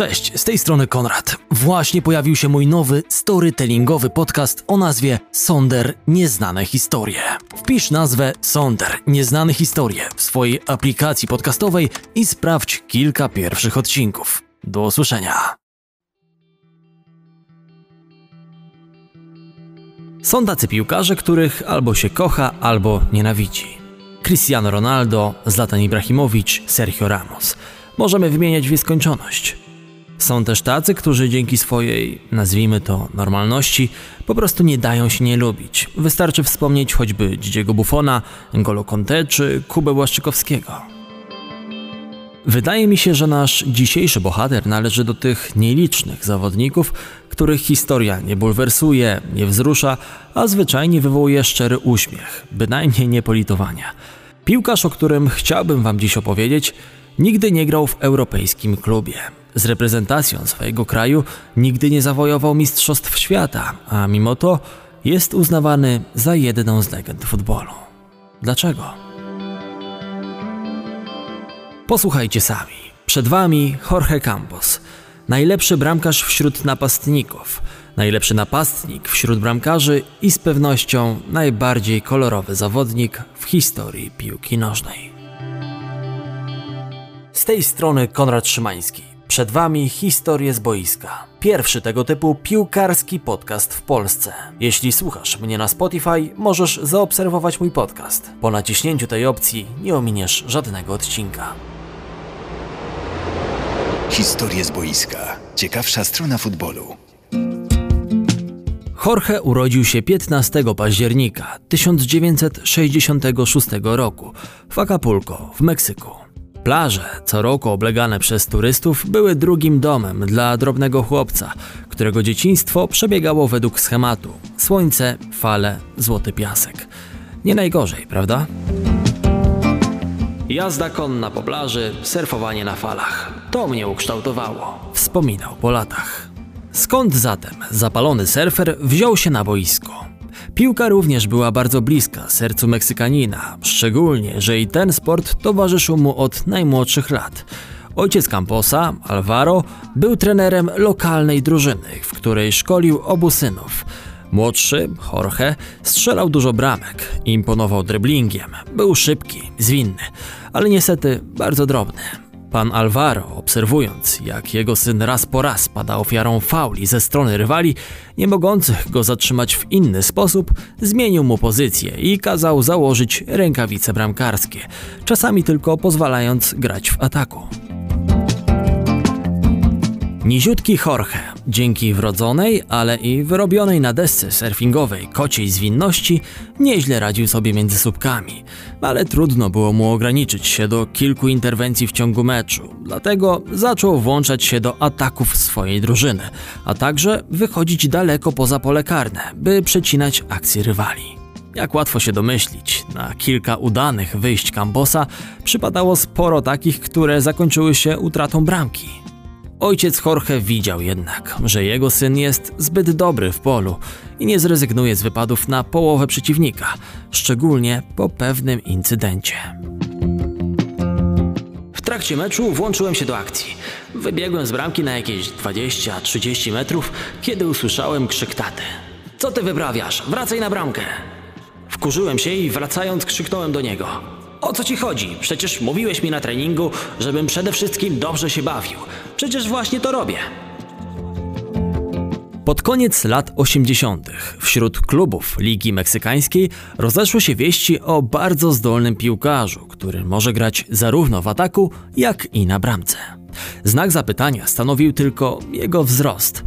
Cześć, z tej strony Konrad. Właśnie pojawił się mój nowy storytellingowy podcast o nazwie Sonder Nieznane Historie. Wpisz nazwę Sonder Nieznane Historie w swojej aplikacji podcastowej i sprawdź kilka pierwszych odcinków. Do usłyszenia. Są tacy piłkarze, których albo się kocha, albo nienawidzi. Cristiano Ronaldo, Zlatan Ibrahimowicz, Sergio Ramos. Możemy wymieniać w nieskończoność. Są też tacy, którzy dzięki swojej, nazwijmy to, normalności, po prostu nie dają się nie lubić. Wystarczy wspomnieć choćby Dzidziego Buffona, Ngolo Conte czy Kubę Błaszczykowskiego. Wydaje mi się, że nasz dzisiejszy bohater należy do tych nielicznych zawodników, których historia nie bulwersuje, nie wzrusza, a zwyczajnie wywołuje szczery uśmiech, bynajmniej nie politowania. Piłkarz, o którym chciałbym Wam dziś opowiedzieć, nigdy nie grał w europejskim klubie. Z reprezentacją swojego kraju nigdy nie zawojował Mistrzostw Świata, a mimo to jest uznawany za jedną z legend futbolu. Dlaczego? Posłuchajcie sami. Przed Wami Jorge Campos, najlepszy bramkarz wśród napastników, najlepszy napastnik wśród bramkarzy i z pewnością najbardziej kolorowy zawodnik w historii piłki nożnej. Z tej strony Konrad Szymański. Przed Wami historie z boiska. Pierwszy tego typu piłkarski podcast w Polsce. Jeśli słuchasz mnie na Spotify, możesz zaobserwować mój podcast. Po naciśnięciu tej opcji nie ominiesz żadnego odcinka. Historie z boiska. Ciekawsza strona futbolu. Jorge urodził się 15 października 1966 roku w Acapulco w Meksyku. Plaże, co roku oblegane przez turystów, były drugim domem dla drobnego chłopca, którego dzieciństwo przebiegało według schematu: słońce, fale, złoty piasek. Nie najgorzej, prawda? Jazda konna po plaży, surfowanie na falach. To mnie ukształtowało, wspominał po latach. Skąd zatem zapalony surfer wziął się na boisko? Piłka również była bardzo bliska sercu Meksykanina, szczególnie, że i ten sport towarzyszył mu od najmłodszych lat. Ojciec Camposa, Alvaro, był trenerem lokalnej drużyny, w której szkolił obu synów. Młodszy, Jorge, strzelał dużo bramek, imponował dryblingiem, był szybki, zwinny, ale niestety bardzo drobny. Pan Alvaro, obserwując, jak jego syn raz po raz pada ofiarą fauli ze strony rywali, nie mogących go zatrzymać w inny sposób, zmienił mu pozycję i kazał założyć rękawice bramkarskie, czasami tylko pozwalając grać w ataku. Niziutki Jorge, dzięki wrodzonej, ale i wyrobionej na desce surfingowej kociej zwinności, nieźle radził sobie między słupkami, ale trudno było mu ograniczyć się do kilku interwencji w ciągu meczu, dlatego zaczął włączać się do ataków swojej drużyny, a także wychodzić daleko poza pole karne, by przecinać akcje rywali. Jak łatwo się domyślić, na kilka udanych wyjść Cambosa przypadało sporo takich, które zakończyły się utratą bramki. Ojciec Jorge widział jednak, że jego syn jest zbyt dobry w polu i nie zrezygnuje z wypadów na połowę przeciwnika, szczególnie po pewnym incydencie. W trakcie meczu włączyłem się do akcji. Wybiegłem z bramki na jakieś 20-30 metrów, kiedy usłyszałem krzyk taty. Co ty wyprawiasz? Wracaj na bramkę! Wkurzyłem się i wracając krzyknąłem do niego. O co ci chodzi? Przecież mówiłeś mi na treningu, żebym przede wszystkim dobrze się bawił. Przecież właśnie to robię. Pod koniec lat 80. wśród klubów Ligi Meksykańskiej rozeszły się wieści o bardzo zdolnym piłkarzu, który może grać zarówno w ataku, jak i na bramce. Znak zapytania stanowił tylko jego wzrost.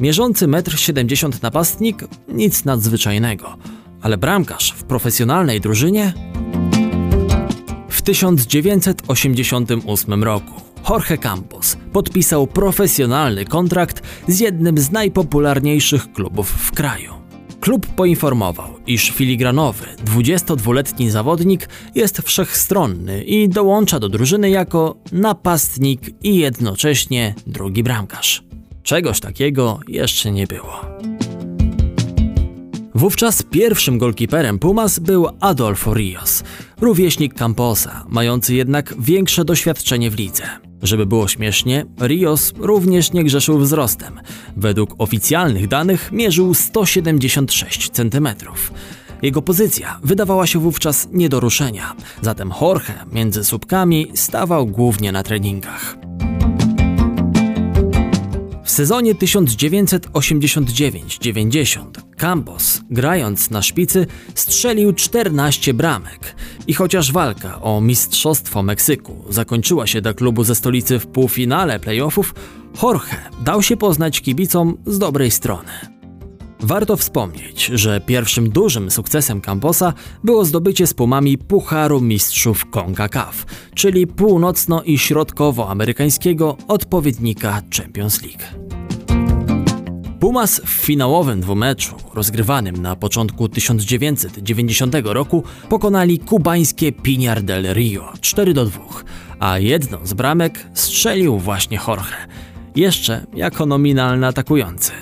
Mierzący 1,70 m napastnik nic nadzwyczajnego, ale bramkarz w profesjonalnej drużynie 1988 roku Jorge Campos podpisał profesjonalny kontrakt z jednym z najpopularniejszych klubów w kraju. Klub poinformował, iż filigranowy, 22-letni zawodnik jest wszechstronny i dołącza do drużyny jako napastnik i jednocześnie drugi bramkarz. Czegoś takiego jeszcze nie było. Wówczas pierwszym golkiperem Pumas był Adolfo Rios, rówieśnik Camposa, mający jednak większe doświadczenie w lidze. Żeby było śmiesznie, Rios również nie grzeszył wzrostem. Według oficjalnych danych mierzył 176 cm. Jego pozycja wydawała się wówczas nie do ruszenia, zatem Jorge między słupkami stawał głównie na treningach. Sezonie 1989-90 Campos, grając na szpicy, strzelił 14 bramek. I chociaż walka o Mistrzostwo Meksyku zakończyła się dla klubu ze stolicy w półfinale playoffów, Jorge dał się poznać kibicom z dobrej strony. Warto wspomnieć, że pierwszym dużym sukcesem Camposa było zdobycie z Pumami Pucharu Mistrzów CONCACAF, czyli północno- i środkowoamerykańskiego odpowiednika Champions League. Pumas w finałowym dwumeczu, rozgrywanym na początku 1990 roku, pokonali kubańskie Pinar del Rio 4 do 2, a jedną z bramek strzelił właśnie Jorge, jeszcze jako nominalny atakujący.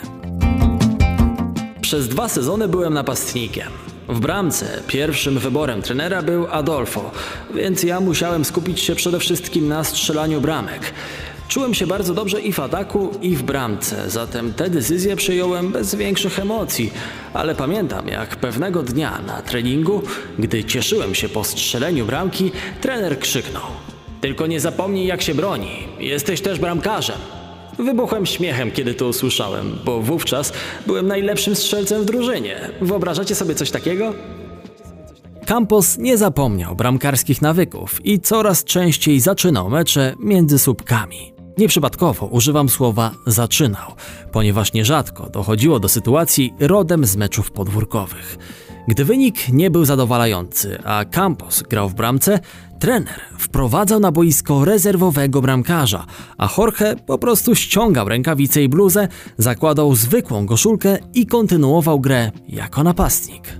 Przez dwa sezony byłem napastnikiem. W bramce pierwszym wyborem trenera był Adolfo, więc ja musiałem skupić się przede wszystkim na strzelaniu bramek. Czułem się bardzo dobrze i w ataku, i w bramce, zatem te decyzje przyjąłem bez większych emocji, ale pamiętam jak pewnego dnia na treningu, gdy cieszyłem się po strzeleniu bramki, trener krzyknął: Tylko nie zapomnij jak się broni, jesteś też bramkarzem. Wybuchłem śmiechem, kiedy to usłyszałem, bo wówczas byłem najlepszym strzelcem w drużynie. Wyobrażacie sobie coś takiego? Campos nie zapomniał bramkarskich nawyków i coraz częściej zaczynał mecze między słupkami. Nieprzypadkowo używam słowa zaczynał, ponieważ nierzadko dochodziło do sytuacji rodem z meczów podwórkowych. Gdy wynik nie był zadowalający, a Campos grał w bramce, trener wprowadzał na boisko rezerwowego bramkarza, a Jorge po prostu ściągał rękawice i bluzę, zakładał zwykłą koszulkę i kontynuował grę jako napastnik.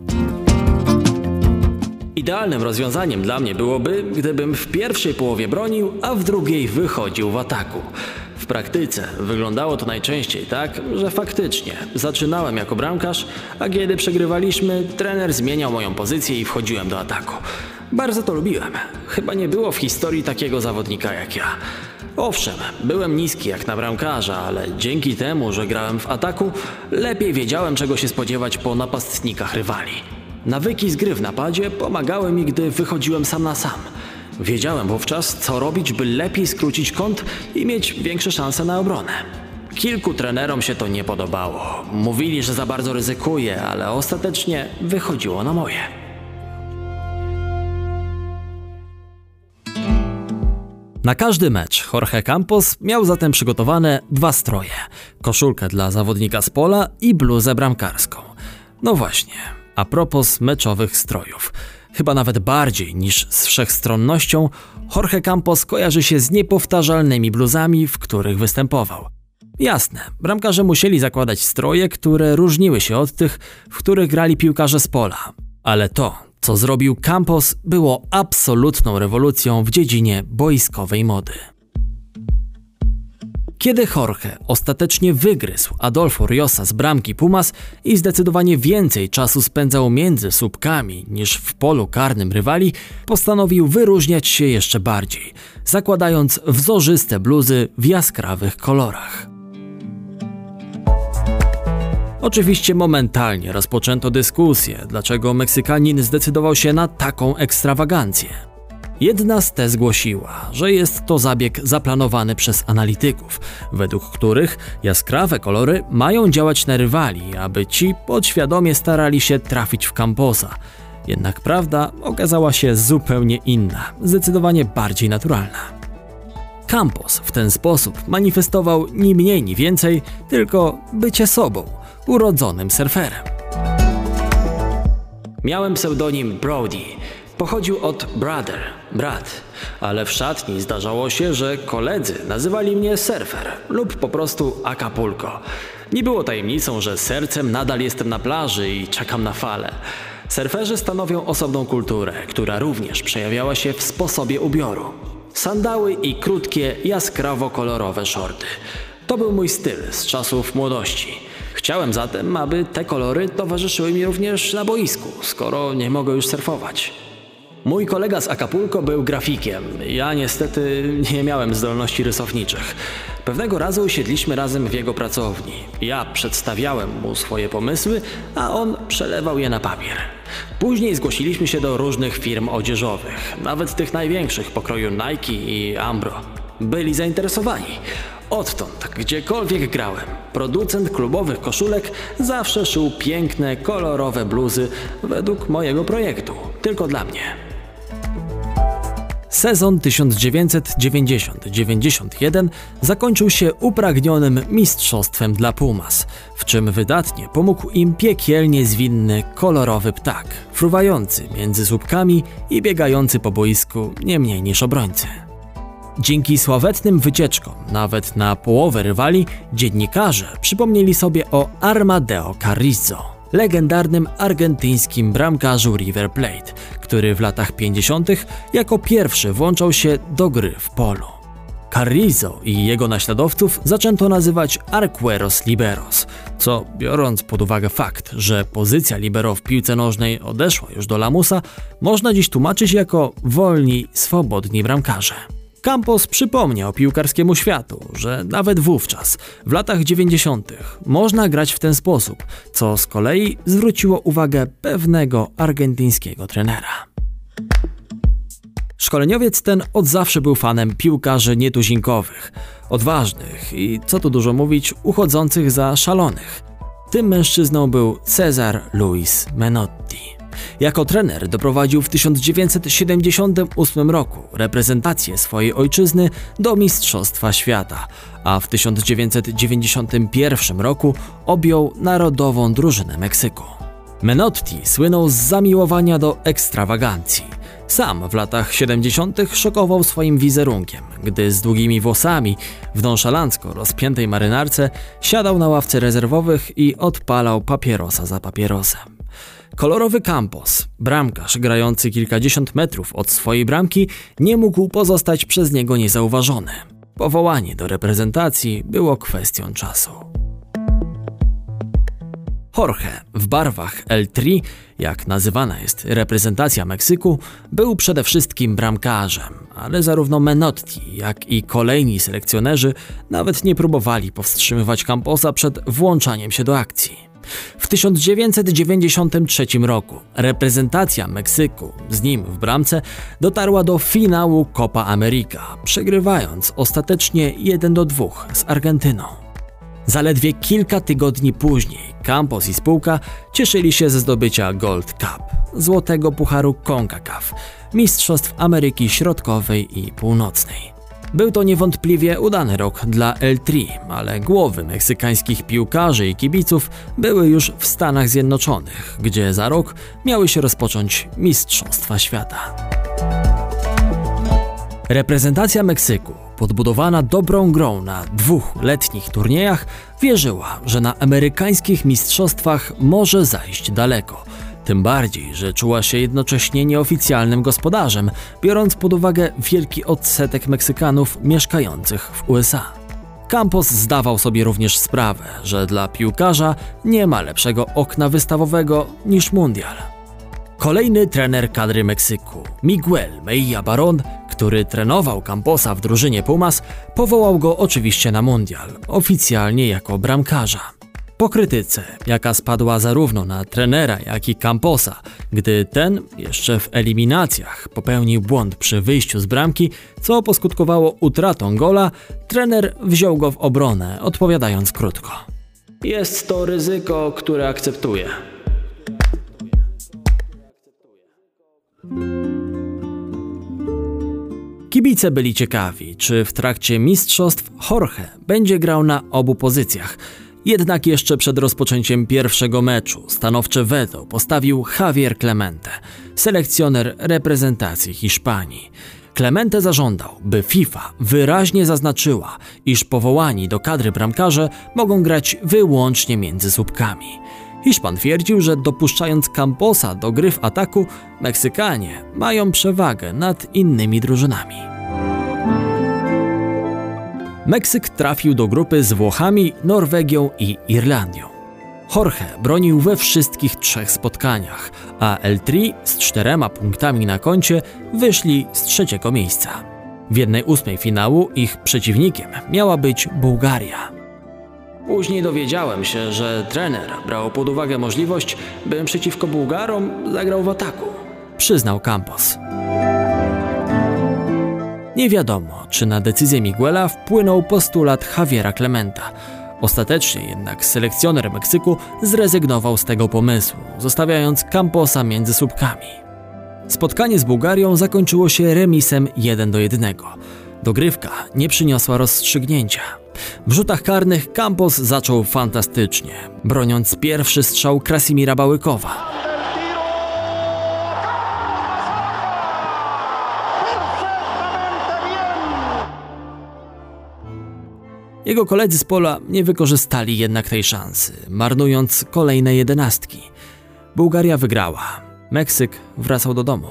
Idealnym rozwiązaniem dla mnie byłoby, gdybym w pierwszej połowie bronił, a w drugiej wychodził w ataku. W praktyce wyglądało to najczęściej tak, że faktycznie zaczynałem jako bramkarz, a kiedy przegrywaliśmy, trener zmieniał moją pozycję i wchodziłem do ataku. Bardzo to lubiłem. Chyba nie było w historii takiego zawodnika jak ja. Owszem, byłem niski jak na bramkarza, ale dzięki temu, że grałem w ataku, lepiej wiedziałem czego się spodziewać po napastnikach rywali. Nawyki z gry w napadzie pomagały mi, gdy wychodziłem sam na sam. Wiedziałem wówczas, co robić, by lepiej skrócić kąt i mieć większe szanse na obronę. Kilku trenerom się to nie podobało. Mówili, że za bardzo ryzykuję, ale ostatecznie wychodziło na moje. Na każdy mecz Jorge Campos miał zatem przygotowane dwa stroje: koszulkę dla zawodnika z pola i bluzę bramkarską. No właśnie, a propos meczowych strojów. Chyba nawet bardziej niż z wszechstronnością, Jorge Campos kojarzy się z niepowtarzalnymi bluzami, w których występował. Jasne, bramkarze musieli zakładać stroje, które różniły się od tych, w których grali piłkarze z pola. Ale to, co zrobił Campos, było absolutną rewolucją w dziedzinie boiskowej mody. Kiedy Jorge ostatecznie wygryzł Adolfo Riosa z bramki Pumas i zdecydowanie więcej czasu spędzał między słupkami niż w polu karnym rywali, postanowił wyróżniać się jeszcze bardziej, zakładając wzorzyste bluzy w jaskrawych kolorach. Oczywiście momentalnie rozpoczęto dyskusję, dlaczego Meksykanin zdecydował się na taką ekstrawagancję. Jedna z tez głosiła, że jest to zabieg zaplanowany przez analityków, według których jaskrawe kolory mają działać na rywali, aby ci podświadomie starali się trafić w Camposa. Jednak prawda okazała się zupełnie inna, zdecydowanie bardziej naturalna. Campos w ten sposób manifestował ni mniej, ni więcej, tylko bycie sobą, urodzonym surferem. Miałem pseudonim Brody, Pochodził od brother, brat, ale w szatni zdarzało się, że koledzy nazywali mnie surfer lub po prostu Acapulco. Nie było tajemnicą, że sercem nadal jestem na plaży i czekam na fale. Surferzy stanowią osobną kulturę, która również przejawiała się w sposobie ubioru. Sandały i krótkie, jaskrawo-kolorowe shorty. To był mój styl z czasów młodości. Chciałem zatem, aby te kolory towarzyszyły mi również na boisku, skoro nie mogę już surfować. Mój kolega z Acapulco był grafikiem. Ja niestety nie miałem zdolności rysowniczych. Pewnego razu usiedliśmy razem w jego pracowni. Ja przedstawiałem mu swoje pomysły, a on przelewał je na papier. Później zgłosiliśmy się do różnych firm odzieżowych, nawet tych największych pokroju Nike i Ambro. Byli zainteresowani. Odtąd, gdziekolwiek grałem, producent klubowych koszulek zawsze szył piękne, kolorowe bluzy według mojego projektu, tylko dla mnie. Sezon 1990-91 zakończył się upragnionym mistrzostwem dla Pumas, w czym wydatnie pomógł im piekielnie zwinny, kolorowy ptak, fruwający między słupkami i biegający po boisku nie mniej niż obrońcy. Dzięki sławetnym wycieczkom, nawet na połowę rywali, dziennikarze przypomnieli sobie o Armadeo Carrizo, legendarnym argentyńskim bramkarzu River Plate, który w latach 50. jako pierwszy włączał się do gry w polu. Carrizo i jego naśladowców zaczęto nazywać Arqueros Liberos, co biorąc pod uwagę fakt, że pozycja libero w piłce nożnej odeszła już do lamusa, można dziś tłumaczyć jako wolni, swobodni bramkarze. Campos przypomniał piłkarskiemu światu, że nawet wówczas, w latach 90., można grać w ten sposób, co z kolei zwróciło uwagę pewnego argentyńskiego trenera. Szkoleniowiec ten od zawsze był fanem piłkarzy nietuzinkowych, odważnych i, co tu dużo mówić, uchodzących za szalonych. Tym mężczyzną był Cezar Luis Menotti. Jako trener doprowadził w 1978 roku reprezentację swojej ojczyzny do Mistrzostwa Świata, a w 1991 roku objął narodową drużynę Meksyku. Menotti słynął z zamiłowania do ekstrawagancji. Sam w latach 70. szokował swoim wizerunkiem, gdy z długimi włosami w nonszalancko rozpiętej marynarce siadał na ławce rezerwowych i odpalał papierosa za papierosem. Kolorowy Campos, bramkarz grający kilkadziesiąt metrów od swojej bramki, nie mógł pozostać przez niego niezauważony. Powołanie do reprezentacji było kwestią czasu. Jorge w barwach L3, jak nazywana jest reprezentacja Meksyku, był przede wszystkim bramkarzem, ale zarówno Menotti, jak i kolejni selekcjonerzy nawet nie próbowali powstrzymywać Camposa przed włączaniem się do akcji. W 1993 roku reprezentacja Meksyku, z nim w bramce, dotarła do finału Copa America, przegrywając ostatecznie 1 do 2 z Argentyną. Zaledwie kilka tygodni później Campos i spółka cieszyli się ze zdobycia Gold Cup, złotego pucharu CONCACAF, Mistrzostw Ameryki Środkowej i Północnej. Był to niewątpliwie udany rok dla L3, ale głowy meksykańskich piłkarzy i kibiców były już w Stanach Zjednoczonych, gdzie za rok miały się rozpocząć Mistrzostwa Świata. Reprezentacja Meksyku, podbudowana dobrą grą na dwóch letnich turniejach, wierzyła, że na amerykańskich mistrzostwach może zajść daleko – tym bardziej, że czuła się jednocześnie nieoficjalnym gospodarzem, biorąc pod uwagę wielki odsetek Meksykanów mieszkających w USA. Campos zdawał sobie również sprawę, że dla piłkarza nie ma lepszego okna wystawowego niż mundial. Kolejny trener kadry Meksyku, Miguel Meilla Baron, który trenował Camposa w drużynie Pumas, powołał go oczywiście na mundial, oficjalnie jako bramkarza. Po krytyce, jaka spadła zarówno na trenera, jak i Camposa, gdy ten jeszcze w eliminacjach popełnił błąd przy wyjściu z bramki, co poskutkowało utratą gola, trener wziął go w obronę, odpowiadając krótko. Jest to ryzyko, które akceptuję. Kibice byli ciekawi, czy w trakcie mistrzostw Jorge będzie grał na obu pozycjach – jednak jeszcze przed rozpoczęciem pierwszego meczu stanowcze weto postawił Javier Clemente, selekcjoner reprezentacji Hiszpanii. Clemente zażądał, by FIFA wyraźnie zaznaczyła, iż powołani do kadry bramkarze mogą grać wyłącznie między słupkami. Hiszpan twierdził, że dopuszczając Camposa do gry w ataku, Meksykanie mają przewagę nad innymi drużynami. Meksyk trafił do grupy z Włochami, Norwegią i Irlandią. Jorge bronił we wszystkich trzech spotkaniach, a L3 z czterema punktami na koncie wyszli z trzeciego miejsca. W jednej ósmej finału ich przeciwnikiem miała być Bułgaria. Później dowiedziałem się, że trener brał pod uwagę możliwość, bym przeciwko Bułgarom zagrał w ataku, przyznał Campos. Nie wiadomo, czy na decyzję Miguela wpłynął postulat Javiera Clementa. Ostatecznie jednak selekcjoner Meksyku zrezygnował z tego pomysłu, zostawiając Camposa między słupkami. Spotkanie z Bułgarią zakończyło się remisem 1 do 1. Dogrywka nie przyniosła rozstrzygnięcia. W rzutach karnych Campos zaczął fantastycznie, broniąc pierwszy strzał Krasimira Bałykowa. Jego koledzy z pola nie wykorzystali jednak tej szansy, marnując kolejne jedenastki. Bułgaria wygrała. Meksyk wracał do domu.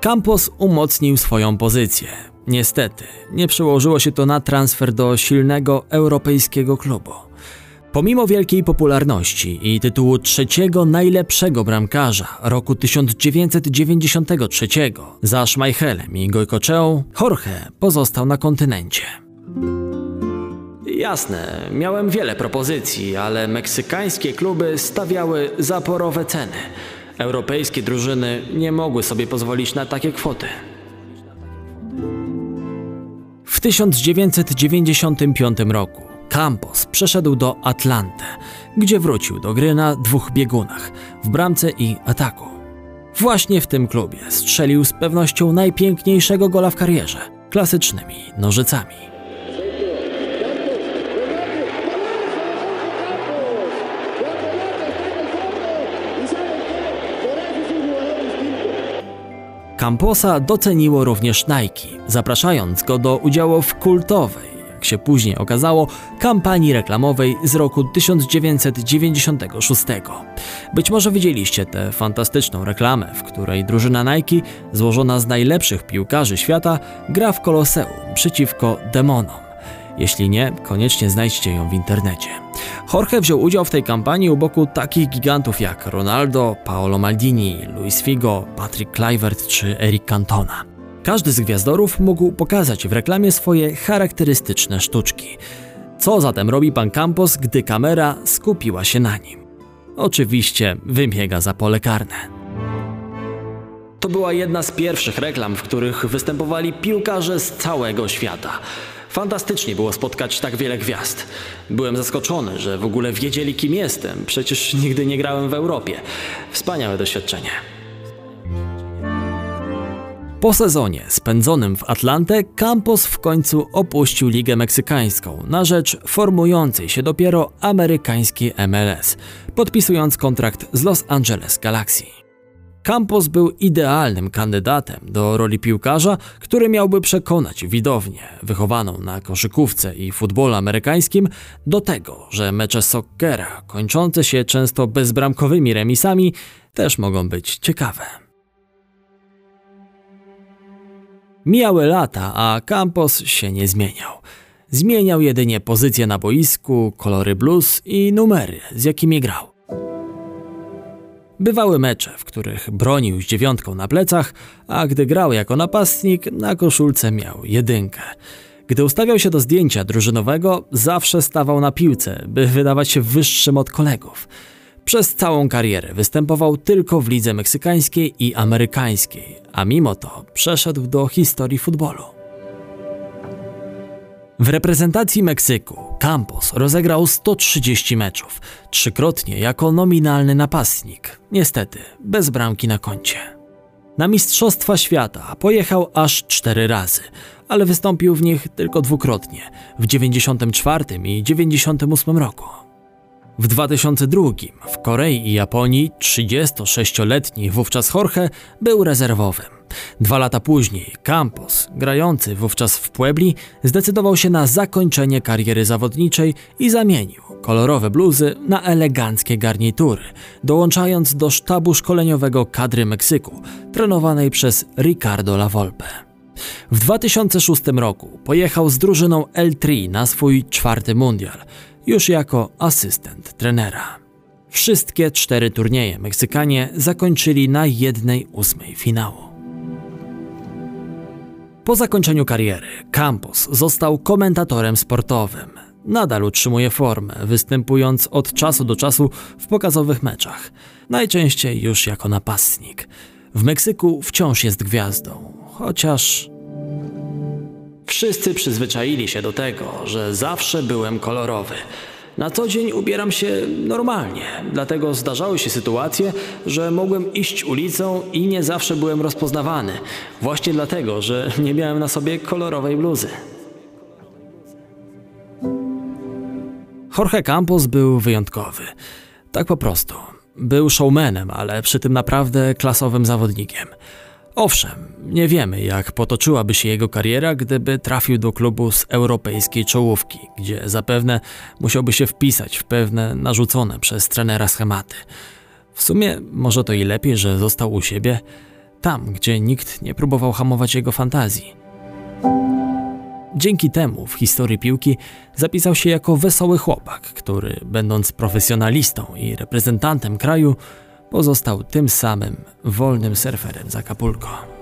Campos umocnił swoją pozycję. Niestety, nie przełożyło się to na transfer do silnego europejskiego klubu. Pomimo wielkiej popularności i tytułu trzeciego najlepszego bramkarza roku 1993 za Schmeichelem i Goycocheą, Jorge pozostał na kontynencie. Jasne, miałem wiele propozycji, ale meksykańskie kluby stawiały zaporowe ceny. Europejskie drużyny nie mogły sobie pozwolić na takie kwoty. W 1995 roku Campos przeszedł do Atlanty, gdzie wrócił do gry na dwóch biegunach w bramce i ataku. Właśnie w tym klubie strzelił z pewnością najpiękniejszego gola w karierze klasycznymi nożycami. Camposa doceniło również Nike, zapraszając go do udziału w kultowej jak się później okazało, kampanii reklamowej z roku 1996. Być może widzieliście tę fantastyczną reklamę, w której drużyna Nike, złożona z najlepszych piłkarzy świata, gra w Koloseum przeciwko demonom. Jeśli nie, koniecznie znajdźcie ją w internecie. Jorge wziął udział w tej kampanii u boku takich gigantów jak Ronaldo, Paolo Maldini, Luis Figo, Patrick Kluivert czy Eric Cantona. Każdy z gwiazdorów mógł pokazać w reklamie swoje charakterystyczne sztuczki. Co zatem robi pan Campos, gdy kamera skupiła się na nim? Oczywiście wybiega za pole karne. To była jedna z pierwszych reklam, w których występowali piłkarze z całego świata. Fantastycznie było spotkać tak wiele gwiazd. Byłem zaskoczony, że w ogóle wiedzieli, kim jestem. Przecież nigdy nie grałem w Europie. Wspaniałe doświadczenie. Po sezonie spędzonym w Atlantę, Campos w końcu opuścił Ligę Meksykańską na rzecz formującej się dopiero amerykańskiej MLS, podpisując kontrakt z Los Angeles Galaxy. Campos był idealnym kandydatem do roli piłkarza, który miałby przekonać widownię, wychowaną na koszykówce i futbolu amerykańskim, do tego, że mecze soccera, kończące się często bezbramkowymi remisami, też mogą być ciekawe. Mijały lata, a Campos się nie zmieniał. Zmieniał jedynie pozycję na boisku, kolory blues i numery, z jakimi grał. Bywały mecze, w których bronił z dziewiątką na plecach, a gdy grał jako napastnik, na koszulce miał jedynkę. Gdy ustawiał się do zdjęcia drużynowego, zawsze stawał na piłce, by wydawać się wyższym od kolegów. Przez całą karierę występował tylko w lidze meksykańskiej i amerykańskiej, a mimo to przeszedł do historii futbolu. W reprezentacji Meksyku Campos rozegrał 130 meczów, trzykrotnie jako nominalny napastnik, niestety bez bramki na koncie. Na Mistrzostwa Świata pojechał aż cztery razy, ale wystąpił w nich tylko dwukrotnie, w 94 i 98 roku. W 2002 w Korei i Japonii 36-letni wówczas Jorge był rezerwowym. Dwa lata później Campos, grający wówczas w Puebli, zdecydował się na zakończenie kariery zawodniczej i zamienił kolorowe bluzy na eleganckie garnitury, dołączając do sztabu szkoleniowego kadry Meksyku, trenowanej przez Ricardo La Volpe. W 2006 roku pojechał z drużyną L3 na swój czwarty mundial – już jako asystent trenera. Wszystkie cztery turnieje Meksykanie zakończyli na jednej ósmej finału. Po zakończeniu kariery Campos został komentatorem sportowym. Nadal utrzymuje formę, występując od czasu do czasu w pokazowych meczach, najczęściej już jako napastnik. W Meksyku wciąż jest gwiazdą, chociaż Wszyscy przyzwyczaili się do tego, że zawsze byłem kolorowy. Na co dzień ubieram się normalnie, dlatego zdarzały się sytuacje, że mogłem iść ulicą i nie zawsze byłem rozpoznawany. Właśnie dlatego, że nie miałem na sobie kolorowej bluzy. Jorge Campos był wyjątkowy. Tak po prostu. Był showmanem, ale przy tym naprawdę klasowym zawodnikiem. Owszem, nie wiemy, jak potoczyłaby się jego kariera, gdyby trafił do klubu z europejskiej czołówki, gdzie zapewne musiałby się wpisać w pewne narzucone przez trenera schematy. W sumie może to i lepiej, że został u siebie, tam, gdzie nikt nie próbował hamować jego fantazji. Dzięki temu w historii piłki zapisał się jako wesoły chłopak, który, będąc profesjonalistą i reprezentantem kraju, pozostał tym samym wolnym surferem z Acapulco.